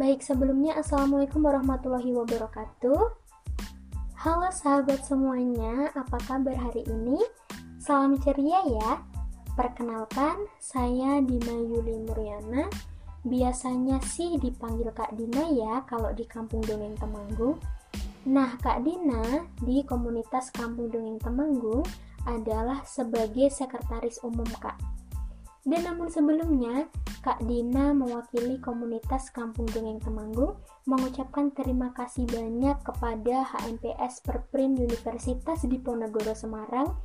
Baik, sebelumnya Assalamualaikum warahmatullahi wabarakatuh. Halo sahabat semuanya, apa kabar hari ini? Salam ceria ya. Perkenalkan, saya Dina Yuli Muryana. Biasanya sih dipanggil Kak Dina ya kalau di Kampung Dongeng Temanggung. Nah, Kak Dina di komunitas Kampung Dongeng Temanggung adalah sebagai sekretaris umum Kak dan namun sebelumnya, Kak Dina mewakili komunitas Kampung Dongeng Temanggung mengucapkan terima kasih banyak kepada HMPS Perprim Universitas Diponegoro Semarang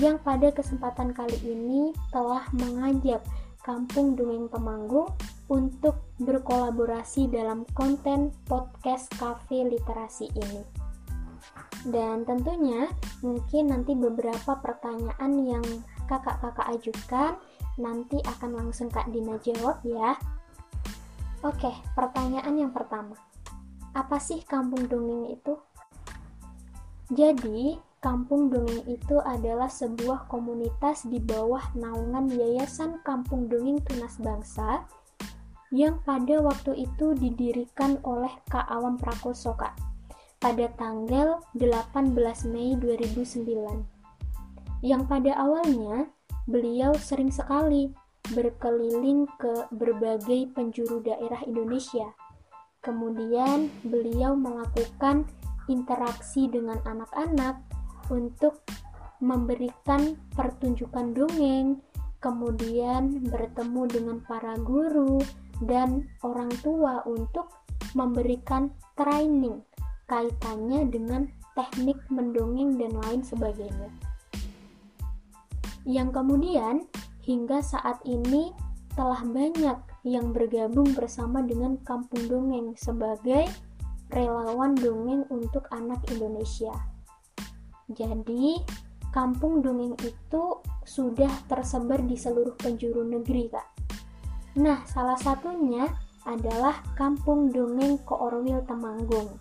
yang pada kesempatan kali ini telah mengajak Kampung Dongeng Temanggung untuk berkolaborasi dalam konten podcast Cafe Literasi ini. Dan tentunya mungkin nanti beberapa pertanyaan yang kakak-kakak ajukan Nanti akan langsung Kak Dina jawab ya. Oke, pertanyaan yang pertama. Apa sih kampung dongeng itu? Jadi, Kampung Dongeng itu adalah sebuah komunitas di bawah naungan Yayasan Kampung Dongeng Tunas Bangsa yang pada waktu itu didirikan oleh Kak Awam Prakoso Kak pada tanggal 18 Mei 2009 yang pada awalnya beliau sering sekali berkeliling ke berbagai penjuru daerah Indonesia. Kemudian, beliau melakukan interaksi dengan anak-anak untuk memberikan pertunjukan dongeng, kemudian bertemu dengan para guru dan orang tua untuk memberikan training kaitannya dengan teknik mendongeng dan lain sebagainya yang kemudian hingga saat ini telah banyak yang bergabung bersama dengan Kampung Dongeng sebagai relawan dongeng untuk anak Indonesia. Jadi, Kampung Dongeng itu sudah tersebar di seluruh penjuru negeri, Kak. Nah, salah satunya adalah Kampung Dongeng Koorwil Temanggung.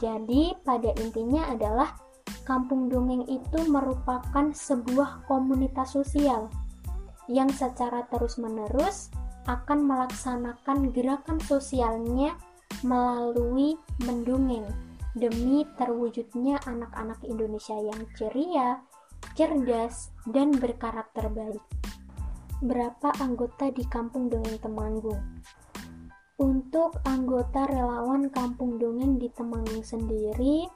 Jadi, pada intinya adalah kampung dongeng itu merupakan sebuah komunitas sosial yang secara terus-menerus akan melaksanakan gerakan sosialnya melalui mendongeng demi terwujudnya anak-anak Indonesia yang ceria, cerdas, dan berkarakter baik. Berapa anggota di Kampung Dongeng Temanggung? Untuk anggota relawan Kampung Dongeng di Temanggung sendiri,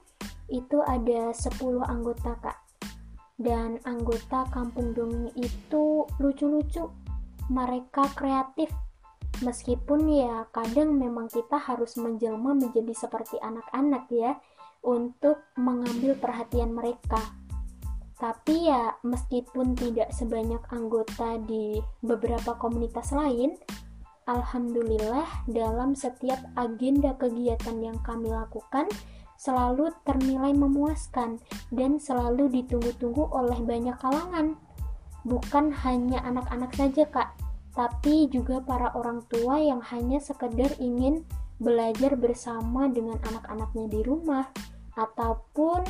itu ada 10 anggota kak. Dan anggota kampung dongeng itu lucu-lucu. Mereka kreatif. Meskipun ya kadang memang kita harus menjelma menjadi seperti anak-anak ya untuk mengambil perhatian mereka. Tapi ya meskipun tidak sebanyak anggota di beberapa komunitas lain Alhamdulillah dalam setiap agenda kegiatan yang kami lakukan selalu ternilai memuaskan dan selalu ditunggu-tunggu oleh banyak kalangan. Bukan hanya anak-anak saja, Kak, tapi juga para orang tua yang hanya sekedar ingin belajar bersama dengan anak-anaknya di rumah ataupun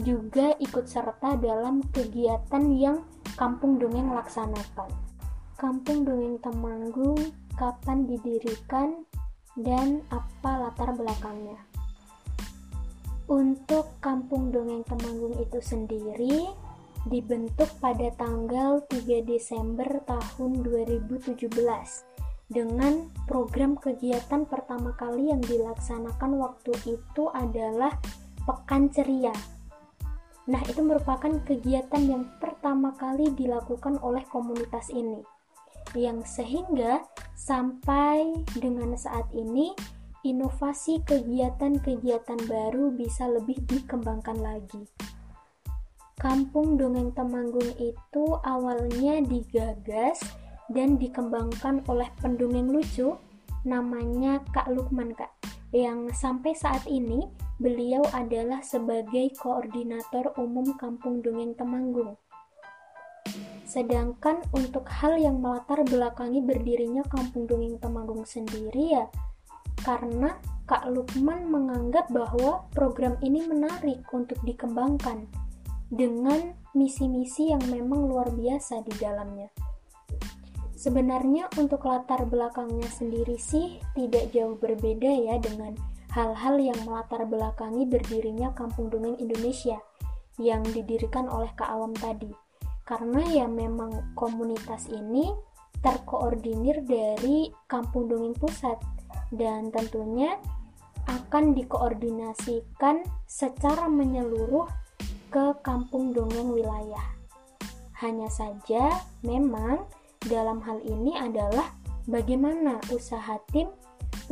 juga ikut serta dalam kegiatan yang Kampung Dongeng laksanakan. Kampung Dongeng Temanggung kapan didirikan dan apa latar belakangnya? Untuk Kampung Dongeng Temanggung itu sendiri dibentuk pada tanggal 3 Desember tahun 2017 dengan program kegiatan pertama kali yang dilaksanakan waktu itu adalah Pekan Ceria. Nah, itu merupakan kegiatan yang pertama kali dilakukan oleh komunitas ini. Yang sehingga sampai dengan saat ini inovasi kegiatan-kegiatan baru bisa lebih dikembangkan lagi. Kampung Dongeng Temanggung itu awalnya digagas dan dikembangkan oleh pendongeng lucu namanya Kak Lukman Kak yang sampai saat ini beliau adalah sebagai koordinator umum Kampung Dongeng Temanggung. Sedangkan untuk hal yang melatar belakangi berdirinya Kampung Dongeng Temanggung sendiri ya karena Kak Lukman menganggap bahwa program ini menarik untuk dikembangkan dengan misi-misi yang memang luar biasa di dalamnya. Sebenarnya untuk latar belakangnya sendiri sih tidak jauh berbeda ya dengan hal-hal yang melatar belakangi berdirinya Kampung Dongeng Indonesia yang didirikan oleh Kak Awam tadi. Karena ya memang komunitas ini terkoordinir dari Kampung Dongeng Pusat dan tentunya akan dikoordinasikan secara menyeluruh ke Kampung Dongeng wilayah. Hanya saja memang dalam hal ini adalah bagaimana usaha tim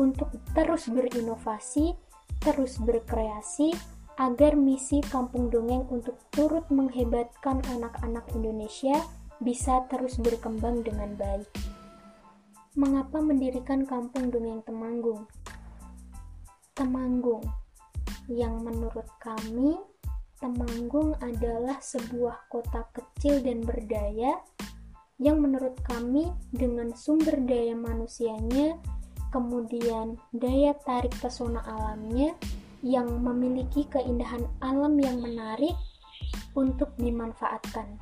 untuk terus berinovasi, terus berkreasi agar misi Kampung Dongeng untuk turut menghebatkan anak-anak Indonesia bisa terus berkembang dengan baik. Mengapa mendirikan Kampung Dongeng Temanggung? Temanggung yang menurut kami Temanggung adalah sebuah kota kecil dan berdaya yang menurut kami dengan sumber daya manusianya, kemudian daya tarik pesona alamnya yang memiliki keindahan alam yang menarik untuk dimanfaatkan.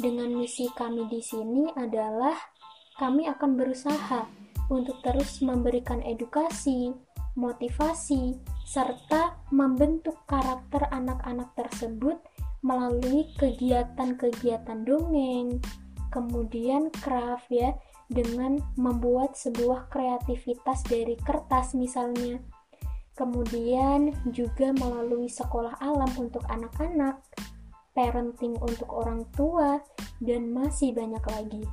Dengan misi kami di sini adalah kami akan berusaha untuk terus memberikan edukasi, motivasi, serta membentuk karakter anak-anak tersebut melalui kegiatan-kegiatan dongeng, kemudian craft ya dengan membuat sebuah kreativitas dari kertas misalnya. Kemudian juga melalui sekolah alam untuk anak-anak parenting untuk orang tua dan masih banyak lagi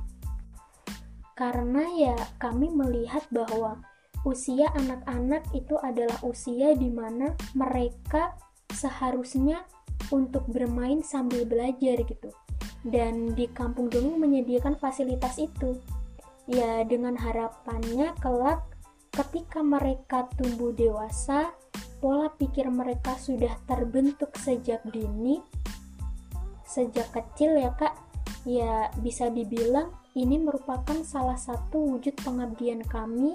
karena ya kami melihat bahwa usia anak-anak itu adalah usia di mana mereka seharusnya untuk bermain sambil belajar gitu. Dan di kampung dongeng menyediakan fasilitas itu. Ya dengan harapannya kelak ketika mereka tumbuh dewasa pola pikir mereka sudah terbentuk sejak dini sejak kecil ya kak ya bisa dibilang ini merupakan salah satu wujud pengabdian kami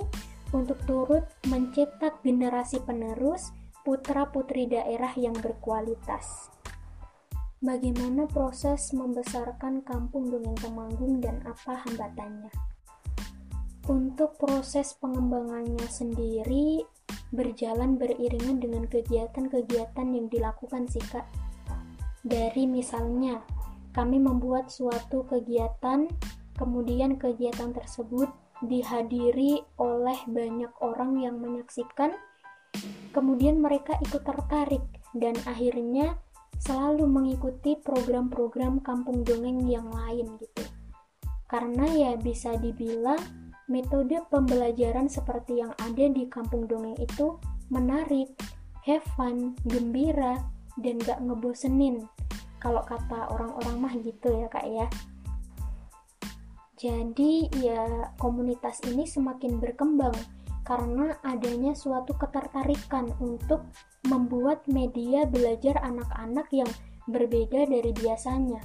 untuk turut mencetak generasi penerus putra-putri daerah yang berkualitas. Bagaimana proses membesarkan kampung dongeng Temanggung dan apa hambatannya? Untuk proses pengembangannya sendiri berjalan beriringan dengan kegiatan-kegiatan yang dilakukan sih Kak. Dari misalnya, kami membuat suatu kegiatan, kemudian kegiatan tersebut dihadiri oleh banyak orang yang menyaksikan, kemudian mereka ikut tertarik dan akhirnya selalu mengikuti program-program kampung dongeng yang lain gitu. Karena ya bisa dibilang metode pembelajaran seperti yang ada di kampung dongeng itu menarik, have fun, gembira, dan gak ngebosenin. Kalau kata orang-orang mah gitu ya kak ya. Jadi ya komunitas ini semakin berkembang karena adanya suatu ketertarikan untuk membuat media belajar anak-anak yang berbeda dari biasanya.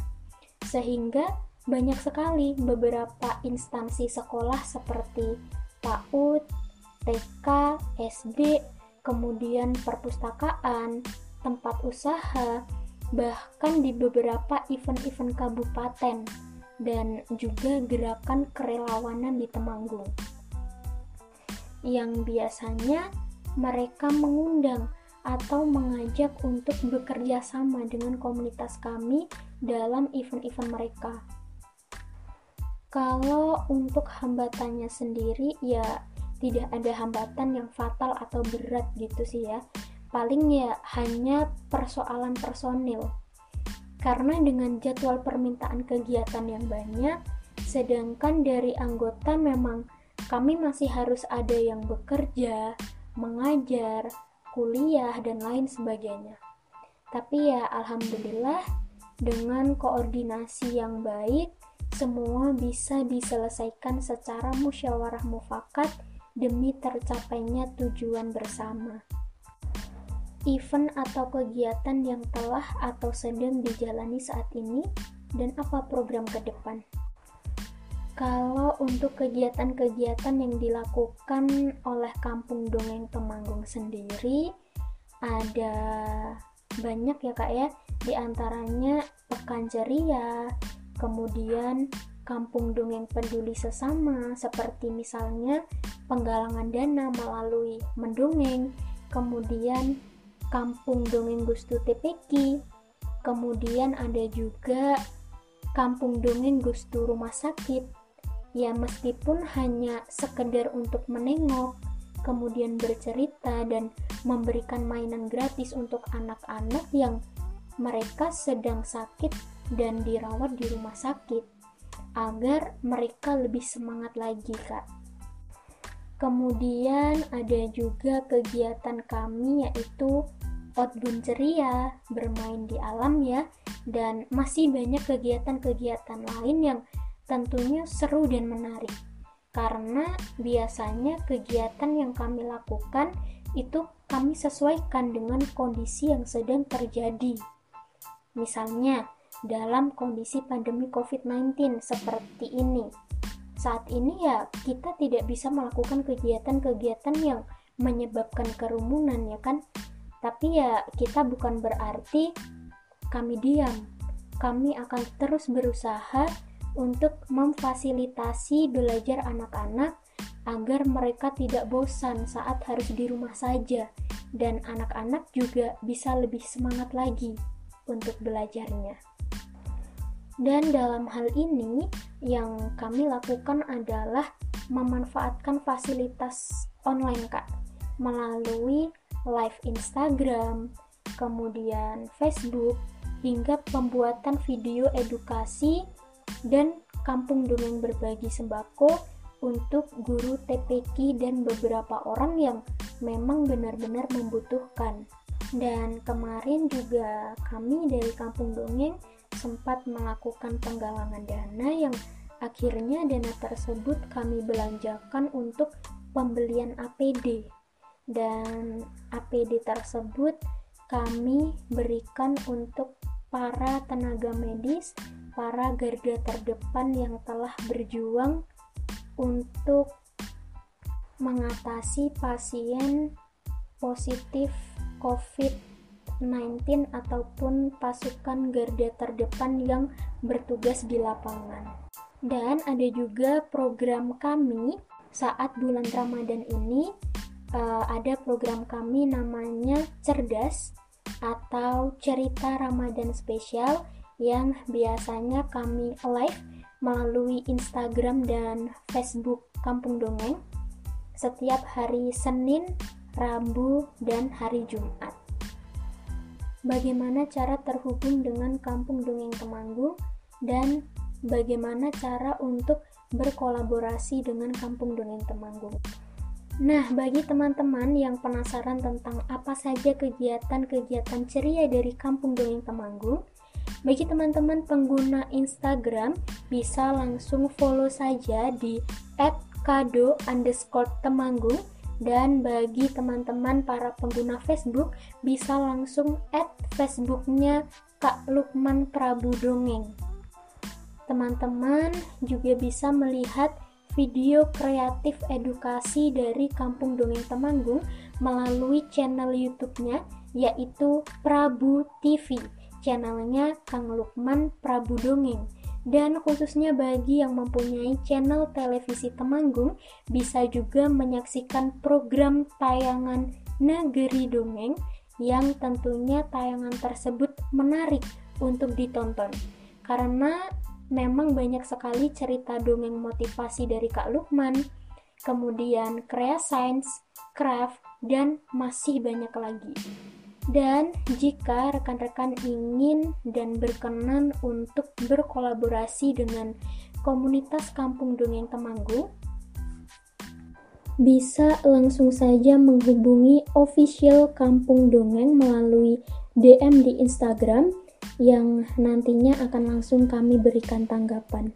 Sehingga banyak sekali beberapa instansi sekolah seperti PAUD, TK, SD, kemudian perpustakaan, tempat usaha, bahkan di beberapa event-event kabupaten dan juga gerakan kerelawanan di Temanggung yang biasanya mereka mengundang atau mengajak untuk bekerja sama dengan komunitas kami dalam event-event mereka. Kalau untuk hambatannya sendiri ya tidak ada hambatan yang fatal atau berat gitu sih ya. Paling ya hanya persoalan personil. Karena dengan jadwal permintaan kegiatan yang banyak, sedangkan dari anggota memang kami masih harus ada yang bekerja, mengajar, kuliah, dan lain sebagainya. Tapi ya, alhamdulillah, dengan koordinasi yang baik, semua bisa diselesaikan secara musyawarah mufakat demi tercapainya tujuan bersama. Event atau kegiatan yang telah atau sedang dijalani saat ini, dan apa program ke depan. Kalau untuk kegiatan-kegiatan yang dilakukan oleh Kampung Dongeng Temanggung sendiri ada banyak ya Kak ya. Di antaranya Pekan Ceria, kemudian kampung dongeng peduli sesama seperti misalnya penggalangan dana melalui mendongeng, kemudian kampung dongeng Gustu TPK, kemudian ada juga kampung dongeng Gustu Rumah Sakit. Ya meskipun hanya sekedar untuk menengok, kemudian bercerita dan memberikan mainan gratis untuk anak-anak yang mereka sedang sakit dan dirawat di rumah sakit agar mereka lebih semangat lagi kak kemudian ada juga kegiatan kami yaitu outbound ceria bermain di alam ya dan masih banyak kegiatan-kegiatan lain yang tentunya seru dan menarik karena biasanya kegiatan yang kami lakukan itu kami sesuaikan dengan kondisi yang sedang terjadi. Misalnya, dalam kondisi pandemi COVID-19 seperti ini. Saat ini ya kita tidak bisa melakukan kegiatan-kegiatan yang menyebabkan kerumunan ya kan. Tapi ya kita bukan berarti kami diam. Kami akan terus berusaha untuk memfasilitasi belajar anak-anak agar mereka tidak bosan saat harus di rumah saja dan anak-anak juga bisa lebih semangat lagi untuk belajarnya. Dan dalam hal ini, yang kami lakukan adalah memanfaatkan fasilitas online, Kak, melalui live Instagram, kemudian Facebook, hingga pembuatan video edukasi dan kampung dongeng berbagi sembako untuk guru TPK dan beberapa orang yang memang benar-benar membutuhkan. Dan kemarin juga kami dari Kampung Dongeng sempat melakukan penggalangan dana yang akhirnya dana tersebut kami belanjakan untuk pembelian APD dan APD tersebut kami berikan untuk para tenaga medis, para garda terdepan yang telah berjuang untuk mengatasi pasien positif COVID-19. Ataupun pasukan garda terdepan yang bertugas di lapangan. Dan ada juga program kami saat bulan Ramadan ini eh, ada program kami namanya Cerdas atau Cerita Ramadan Spesial yang biasanya kami live melalui Instagram dan Facebook Kampung Dongeng setiap hari Senin, Rabu, dan hari Jumat bagaimana cara terhubung dengan Kampung Dongeng Temanggung dan bagaimana cara untuk berkolaborasi dengan Kampung Dongeng Temanggung. Nah, bagi teman-teman yang penasaran tentang apa saja kegiatan-kegiatan ceria dari Kampung Dongeng Temanggung, bagi teman-teman pengguna Instagram bisa langsung follow saja di @kado_temanggung dan bagi teman-teman para pengguna Facebook bisa langsung add Facebooknya Kak Lukman Prabu Dongeng. Teman-teman juga bisa melihat video kreatif edukasi dari Kampung Dongeng Temanggung melalui channel YouTube-nya yaitu Prabu TV. Channelnya Kang Lukman Prabu Dongeng dan khususnya bagi yang mempunyai channel televisi Temanggung bisa juga menyaksikan program tayangan Negeri Dongeng yang tentunya tayangan tersebut menarik untuk ditonton karena memang banyak sekali cerita dongeng motivasi dari Kak Lukman kemudian Krea Science, Craft, dan masih banyak lagi. Dan jika rekan-rekan ingin dan berkenan untuk berkolaborasi dengan komunitas Kampung Dongeng Temanggung, bisa langsung saja menghubungi official Kampung Dongeng melalui DM di Instagram yang nantinya akan langsung kami berikan tanggapan.